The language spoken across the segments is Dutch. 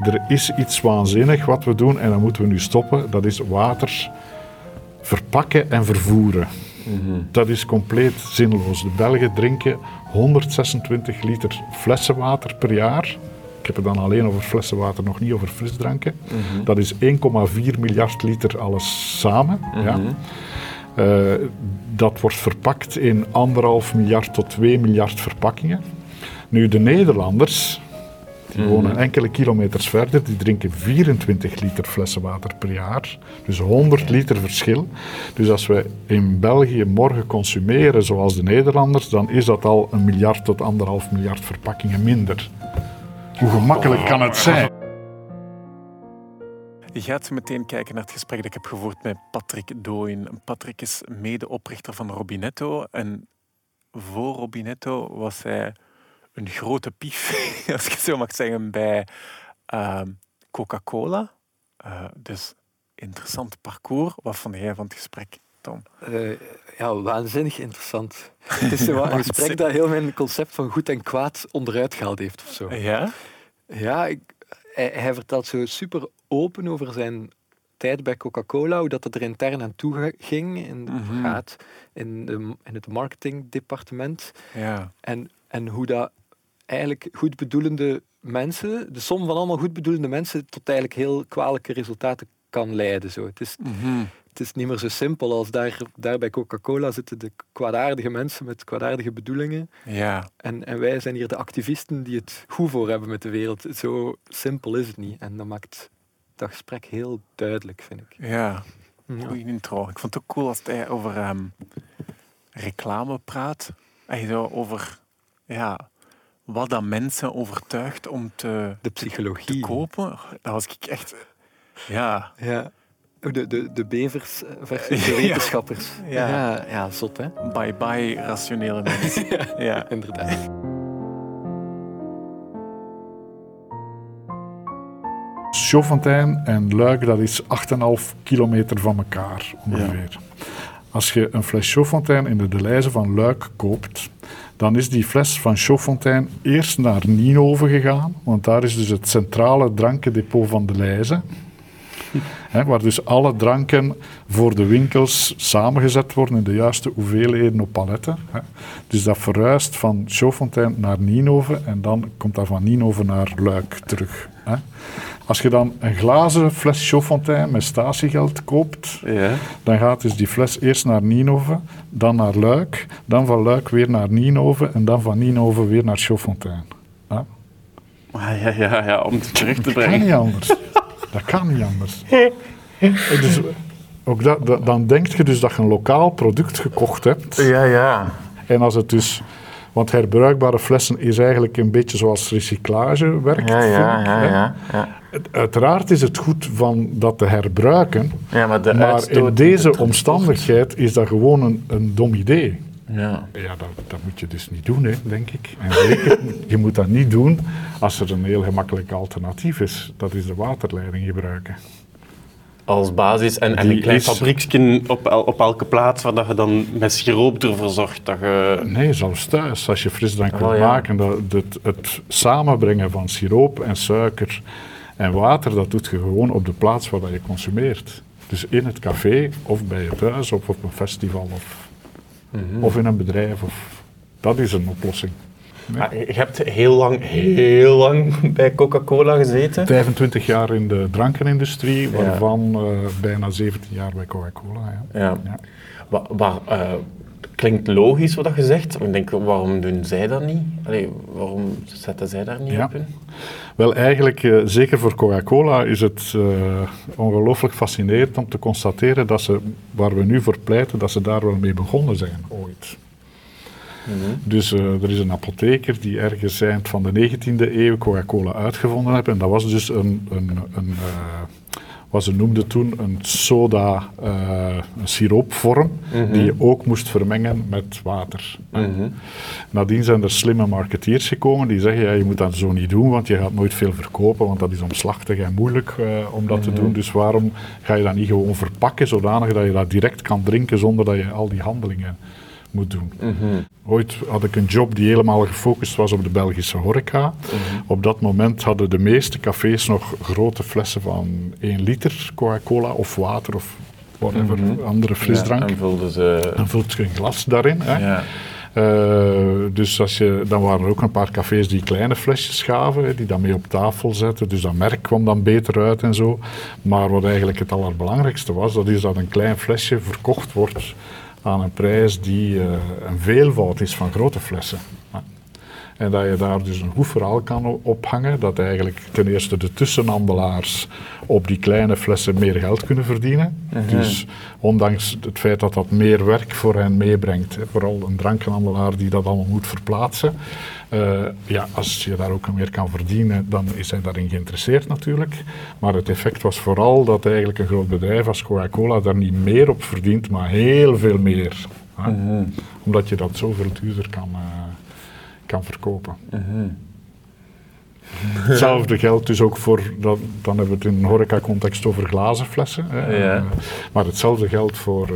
er is iets waanzinnig wat we doen en dat moeten we nu stoppen. Dat is water verpakken en vervoeren. Dat is compleet zinloos. De Belgen drinken 126 liter flessenwater per jaar. Ik heb het dan alleen over flessenwater, nog niet over frisdranken. Dat is 1,4 miljard liter alles samen. ja. Eh, dat wordt verpakt in anderhalf miljard tot 2 miljard verpakkingen. Nu, de Nederlanders, die wonen enkele kilometers verder, die drinken 24 liter flessen water per jaar. Dus 100 liter verschil. Dus als we in België morgen consumeren zoals de Nederlanders, dan is dat al een miljard tot anderhalf miljard verpakkingen minder. Hoe gemakkelijk kan het zijn? Je gaat zo meteen kijken naar het gesprek dat ik heb gevoerd met Patrick Dooyen. Patrick is medeoprichter van Robinetto. En voor Robinetto was hij een grote pief, als ik het zo mag zeggen, bij ehm, Coca-Cola. Eh, dus interessant parcours. Wat vond jij van het gesprek, Tom? Eh, ja, waanzinnig interessant. Het is een gesprek dat heel mijn concept van goed en kwaad onderuit gehaald heeft of zo. Ja? Ja, ik, hij, hij vertelt zo super open over zijn tijd bij Coca-Cola, hoe dat het er intern aan toe ging in, Mhm. gaat in, de, in het marketingdepartement. Ja. En, en hoe dat eigenlijk goedbedoelende mensen, de som van allemaal goedbedoelende mensen, tot eigenlijk heel kwalijke resultaten kan leiden. Zo. Het, is, Mhm. het is niet meer zo simpel als daar, daar bij Coca-Cola zitten de kwaadaardige mensen met kwaadaardige bedoelingen. Ja. En, en wij zijn hier de activisten die het goed voor hebben met de wereld. Zo simpel is het niet. En dat maakt dat gesprek heel duidelijk, vind ik. Ja. Ja. Goeie intro. Ik vond het ook cool als hij over ehm, reclame praat. En zo over ja, wat dat mensen overtuigt om te, De te psychologie. kopen. Dat was ik echt... Ja. Ja. De, de, de bevers eh, versus de Ja. wetenschappers. Ja. ja, ja, zot hè? Bye bye rationele mensen. ja. Inderdaad. Chaudfontein en Luik, dat is 8,5 kilometer van elkaar ongeveer. Als je een fles Chaudfontein in de Deleuze van Luik koopt, dan is die fles van Chaudfontein eerst naar Nienhoven gegaan, want daar is dus het centrale drankendepot van de Leize. Hè, waar dus alle dranken voor de winkels samengezet worden in de juiste hoeveelheden op paletten. Dus dat verhuist van Chaudfontein naar Nienhoven en dan komt dat van Nienhoven naar Luik terug. Als je dan een glazen fles Chaudfontein met statiegeld koopt, Ja. dan gaat dus die fles eerst naar Nienhoven, dan naar Luik, dan van Luik weer naar Nienhoven en dan van Nienhoven weer naar Chaudfontein. Hè. Ah, ja, ja, ja, om het terug te Dat kan brengen. niet anders. Dat kan niet anders. Dus ook dat, dat- dan denk je dus dat je een lokaal product gekocht hebt. Ja, ja. En als het dus... Want herbruikbare flessen is eigenlijk een beetje zoals recyclage werkt. Ja, ja, vind ik, ja, ja. Uiteraard is het goed van dat te herbruiken. Ja, maar de Maar uitstoot in deze omstandigheid is dat gewoon een, een dom idee. Ja. Ja, dat, dat moet je dus niet doen, hè, denk ik. En zeker, je moet dat niet doen als er een heel gemakkelijk alternatief is. Dat is de waterleiding gebruiken. Als basis en, en Die een klein fabrieksje op, el- op elke plaats waar dat je dan met siroop ervoor zorgt dat je... Nee, zelfs thuis, als je frisdrank wil Oh, ja. maken, dat, het, het samenbrengen van siroop en suiker en water, dat doet je gewoon op de plaats waar dat je consumeert. Dus in het café, of bij je thuis, of op een festival, of, Mhm. of in een bedrijf. Of, dat is een oplossing. Ah, je hebt heel lang, heel lang bij Coca-Cola gezeten. 25 jaar in de drankenindustrie, Ja. waarvan eh, bijna 17 jaar bij Coca-Cola. Ja. Ja. Ja. Wa- wa- eh, klinkt logisch wat je zegt. Maar ik denk, waarom doen zij dat niet? Allee, waarom zetten zij daar niet Ja. op in? Wel, eigenlijk, eh, zeker voor Coca-Cola, is het eh, ongelooflijk fascinerend om te constateren dat ze, waar we nu voor pleiten, dat ze daar wel mee begonnen zijn ooit. Dus eh, er is een apotheker die ergens eind van de 19e eeuw Coca-Cola uitgevonden heeft. En dat was dus een, een, een eh, wat ze noemden toen een soda, eh, een siroopvorm, die je ook moest vermengen met water. Mhm. Nadien zijn er slimme marketeers gekomen die zeggen, ja, je moet dat zo niet doen, want je gaat nooit veel verkopen, want dat is omslachtig en moeilijk om dat te doen. Dus waarom ga je dat niet gewoon verpakken, zodanig dat je dat direct kan drinken zonder dat je al die handelingen moet doen. Mhm. Ooit had ik een job die helemaal gefocust was op de Belgische horeca. Op dat moment hadden de meeste cafés nog grote flessen van 1 liter Coca-Cola of water of whatever, andere frisdrank. Ja, en vulden ze... Dan vult je een glas daarin. Hè. Ja. Eh, dus als je, dan waren er ook een paar cafés die kleine flesjes gaven, hè, die dan mee op tafel zetten. Dus dat merk kwam dan beter uit en zo. Maar wat eigenlijk het allerbelangrijkste was, dat is dat een klein flesje verkocht wordt aan een prijs die eh, een veelvoud is van grote flessen. En dat je daar dus een goed verhaal kan ophangen, dat eigenlijk ten eerste de tussenhandelaars op die kleine flessen meer geld kunnen verdienen. Dus ondanks het feit dat dat meer werk voor hen meebrengt, hè, vooral een drankenhandelaar die dat allemaal moet verplaatsen, eh, ja, als je daar ook meer kan verdienen, dan is hij daarin geïnteresseerd natuurlijk. Maar het effect was vooral dat eigenlijk een groot bedrijf als Coca-Cola daar niet meer op verdient, maar heel veel meer. hè. Omdat je dat zoveel duurder kan, eh, kan verkopen. Hetzelfde geldt dus ook voor, dat, dan hebben we het in een horeca-context over glazen flessen. Hè. Ja. Maar hetzelfde geldt voor, eh,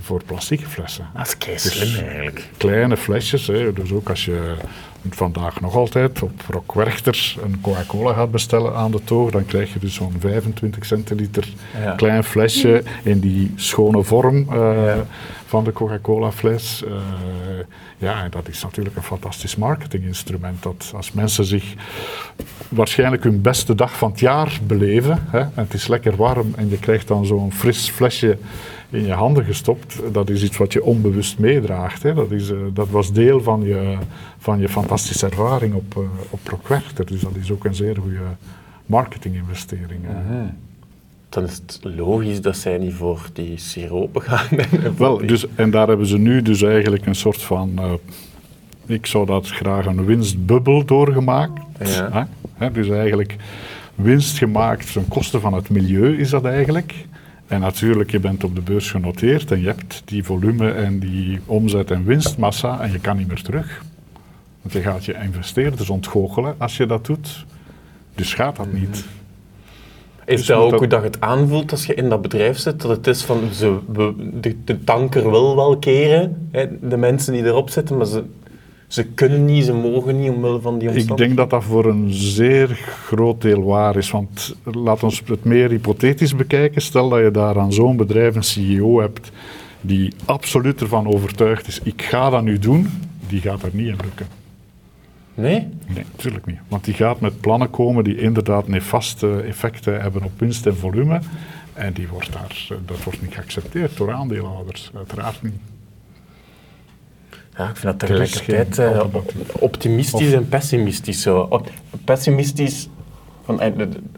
voor plastieke flessen. Dat is kei Dus eigenlijk. Kleine flesjes, hè. dus ook als je vandaag nog altijd op Rock Werchter een Coca-Cola gaat bestellen aan de toog, dan krijg je dus zo'n 25 centiliter Ja. klein flesje in die schone vorm eh, Ja. van de Coca-Cola fles. Eh, ja, en dat is natuurlijk een fantastisch marketinginstrument. Dat als mensen zich waarschijnlijk hun beste dag van het jaar beleven, hè, en het is lekker warm en je krijgt dan zo'n fris flesje in je handen gestopt, dat is iets wat je onbewust meedraagt. Hè. Dat, is, eh, dat was deel van je, van je fantastische ervaring op, uh, op Rockwerchter. Dus dat is ook een zeer goede marketinginvestering. Dan is het logisch dat zij niet voor die siropen gaan. Wel, dus, en daar hebben ze nu dus eigenlijk een soort van, eh, ik zou dat graag een winstbubbel doorgemaakt. Ja. Hè, dus eigenlijk winst gemaakt ten koste van het milieu is dat eigenlijk. En natuurlijk, je bent op de beurs genoteerd en je hebt die volume en die omzet en winstmassa en je kan niet meer terug. Want je gaat je investeerders ontgoochelen als je dat doet. Dus gaat dat niet. Is Dus dat moet ook dat- hoe dat je het aanvoelt als je in dat bedrijf zit? Dat het is van, ze, we- de, de tanker wil wel keren, hè, de mensen die erop zitten, maar ze, ze kunnen niet, ze mogen niet omwille van die Ik omstandigheden. denk dat dat voor een zeer groot deel waar is. Want laat ons het meer hypothetisch bekijken. Stel dat je daar aan zo'n bedrijf een CEO hebt die absoluut ervan overtuigd is, ik ga dat nu doen, die gaat er niet in lukken. Nee? Nee, natuurlijk niet. Want die gaat met plannen komen die inderdaad nefaste effecten hebben op winst en volume. En die wordt daar, eh, dat wordt niet geaccepteerd door aandeelhouders, uiteraard niet. Ja, ik vind dat Er tegelijkertijd eh, optimistisch en pessimistisch. Zo. Op- Pessimistisch, van, eh,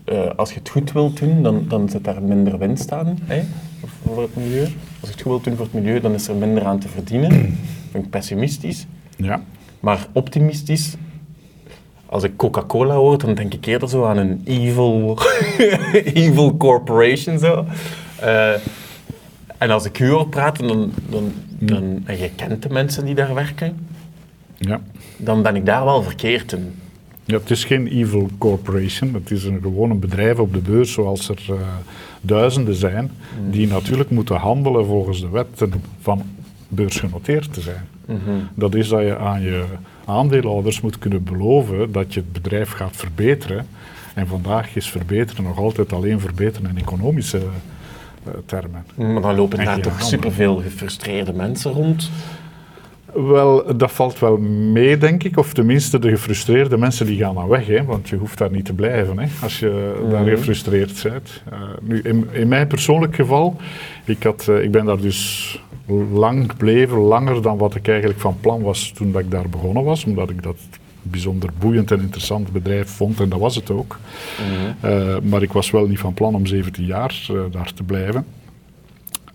eh, als je het goed wilt doen, dan, dan zit daar minder winst aan hè, voor het milieu. Als je het goed wilt doen voor het milieu, dan is er minder aan te verdienen. vind ik pessimistisch. Ja. Maar optimistisch, als ik Coca-Cola hoor, dan denk ik eerder zo aan een evil, evil corporation. Zo. En als ik u hoor praten, dan, dan, dan, en je kent de mensen die daar werken, ja. dan ben ik daar wel verkeerd in. Ja, het is geen evil corporation. Het is een gewoon een bedrijf op de beurs zoals er eh, duizenden zijn, die natuurlijk moeten handelen volgens de wetten van beursgenoteerd te zijn. Dat is dat je aan je aandeelhouders moet kunnen beloven dat je het bedrijf gaat verbeteren. En vandaag is verbeteren nog altijd alleen verbeteren in economische termen. Maar dan lopen En daar toch superveel gefrustreerde mensen rond. Wel, dat valt wel mee, denk ik. Of tenminste, de gefrustreerde mensen die gaan dan weg. Hè, want je hoeft daar niet te blijven hè, als je daar gefrustreerd bent. Eh, nu, in, in mijn persoonlijk geval, ik, had, eh, ik ben daar dus lang gebleven, langer dan wat ik eigenlijk van plan was toen dat ik daar begonnen was. Omdat ik dat bijzonder boeiend en interessant bedrijf vond en dat was het ook. Eh, maar ik was wel niet van plan om 17 jaar eh, daar te blijven.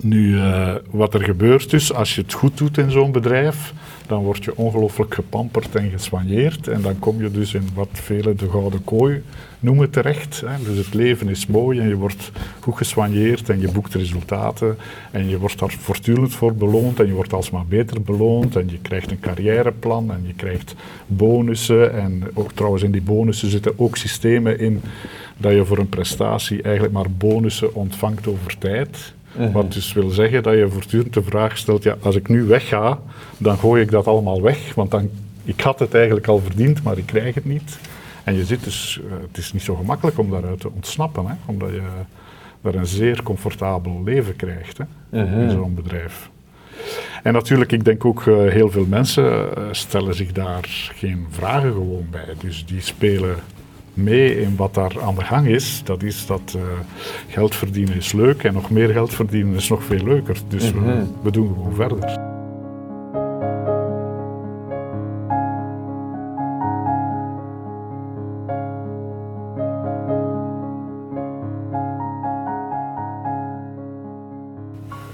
Nu, eh, wat er gebeurt dus, als je het goed doet in zo'n bedrijf, dan word je ongelooflijk gepamperd en geswanjeerd. En dan kom je dus in wat velen de gouden kooi noemen terecht. Hè. Dus het leven is mooi en je wordt goed geswanjeerd en je boekt resultaten. En je wordt daar voortdurend voor beloond en je wordt alsmaar beter beloond. En je krijgt een carrièreplan en je krijgt bonussen. En ook trouwens in die bonussen zitten ook systemen in dat je voor een prestatie eigenlijk maar bonussen ontvangt over tijd. Wat dus wil zeggen dat je voortdurend de vraag stelt, ja, als ik nu wegga, dan gooi ik dat allemaal weg, want dan, ik had het eigenlijk al verdiend, maar ik krijg het niet. En je zit dus, eh, het is niet zo gemakkelijk om daaruit te ontsnappen, hè, omdat je daar een zeer comfortabel leven krijgt hè, in zo'n bedrijf. En natuurlijk, ik denk ook uh, heel veel mensen uh, stellen zich daar geen vragen gewoon bij. Dus die spelen mee in wat daar aan de gang is. Dat is dat uh, geld verdienen is leuk en nog meer geld verdienen is nog veel leuker. Dus mm -hmm. we, we doen gewoon verder.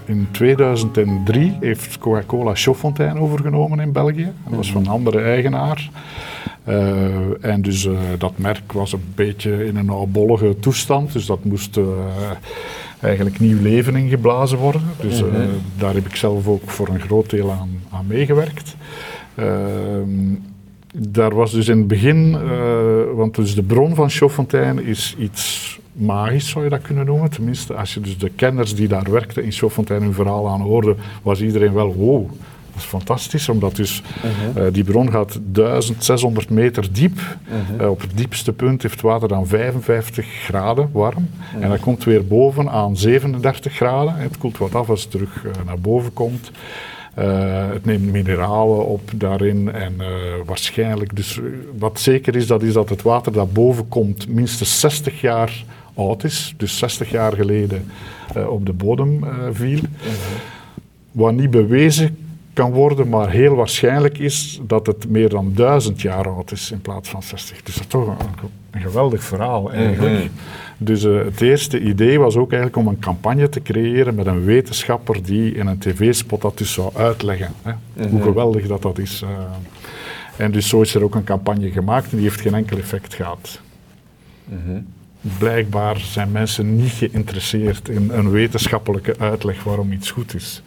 In 2003 heeft Coca-Cola Chauffontaine overgenomen in België. Dat was van een andere eigenaar. Uh, en dus uh, dat merk was een beetje in een oudbollige toestand. Dus dat moest uh, eigenlijk nieuw leven ingeblazen worden. Dus -hmm. daar heb ik zelf ook voor een groot deel aan, aan meegewerkt. Ehm, daar was dus in het begin, want dus de bron van Chauffontaine is iets magisch, zou je dat kunnen noemen. Tenminste, als je dus de kenners die daar werkten in Chauffontaine hun verhaal aan hoorde, was iedereen wel wow. Dat is fantastisch, omdat dus uh -huh. uh, die bron gaat 1600 meter diep. Uh -huh. uh, op het diepste punt heeft water dan 55 graden warm. En dat komt weer boven aan 37 graden. Het koelt wat af als het terug naar boven komt. Uh, het neemt mineralen op daarin en uh, waarschijnlijk, dus wat zeker is, dat is dat het water dat boven komt minstens 60 jaar oud is, dus 60 jaar geleden uh, op de bodem viel. -huh. Wat niet bewezen kan worden, maar heel waarschijnlijk is dat het meer dan duizend jaar oud is in plaats van 60. Dus dat is toch een, een geweldig verhaal eigenlijk. Mm -hmm. Dus uh, het eerste idee was ook eigenlijk om een campagne te creëren met een wetenschapper die in een tv-spot dat dus zou uitleggen. Hè, mm -hmm. Hoe geweldig dat dat is. Uh, en dus zo is er ook een campagne gemaakt en die heeft geen enkel effect gehad. Mm -hmm. Blijkbaar zijn mensen niet geïnteresseerd in een wetenschappelijke uitleg waarom iets goed is.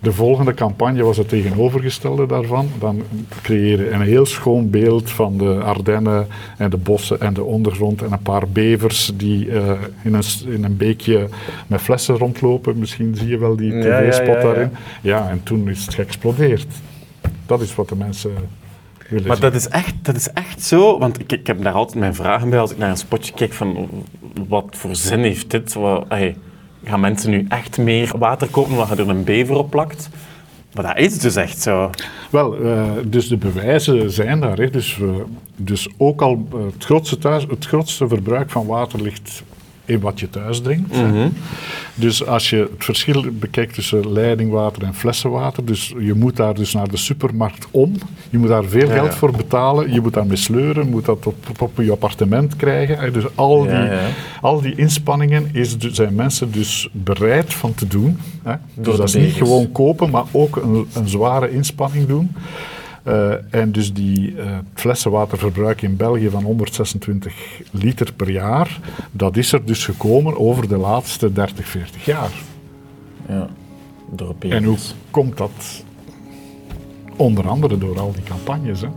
De volgende campagne was het tegenovergestelde daarvan. Dan creëren een heel schoon beeld van de Ardennen en de bossen en de ondergrond en een paar bevers die uh, in, een, in een beekje met flessen rondlopen. Misschien zie je wel die tv-spot ja, ja, ja, daarin. Ja, en toen is het geëxplodeerd. Dat is wat de mensen Maar dat is, echt, dat is echt zo, want ik, ik heb daar altijd mijn vragen bij als ik naar een spotje kijk van wat voor zin heeft dit? Wat, hey, gaan mensen nu echt meer water kopen omdat je er een bever op plakt? Maar dat is dus echt zo. Wel, uh, dus de bewijzen zijn daar. Hè. Dus, uh, dus ook al uh, het, grootste thuis, het grootste verbruik van water ligt in wat je thuis drinkt. Mm -hmm. Dus als je het verschil bekijkt tussen leidingwater en flessenwater, dus je moet daar dus naar de supermarkt om. Je moet daar veel ja, geld ja. voor betalen. Je moet daarmee sleuren, je moet dat op, je appartement krijgen. Dus al die, ja, al die inspanningen is, zijn mensen dus bereid van te doen. Hè? Dus dat is niet gewoon kopen, maar ook een, een zware inspanning doen. Uh, en dus die uh, flessenwaterverbruik in België van 126 liter per jaar, dat is er dus gekomen over de laatste 30, 40 jaar. Ja, door En hoe komt dat? Onder andere door al die campagnes. Hè?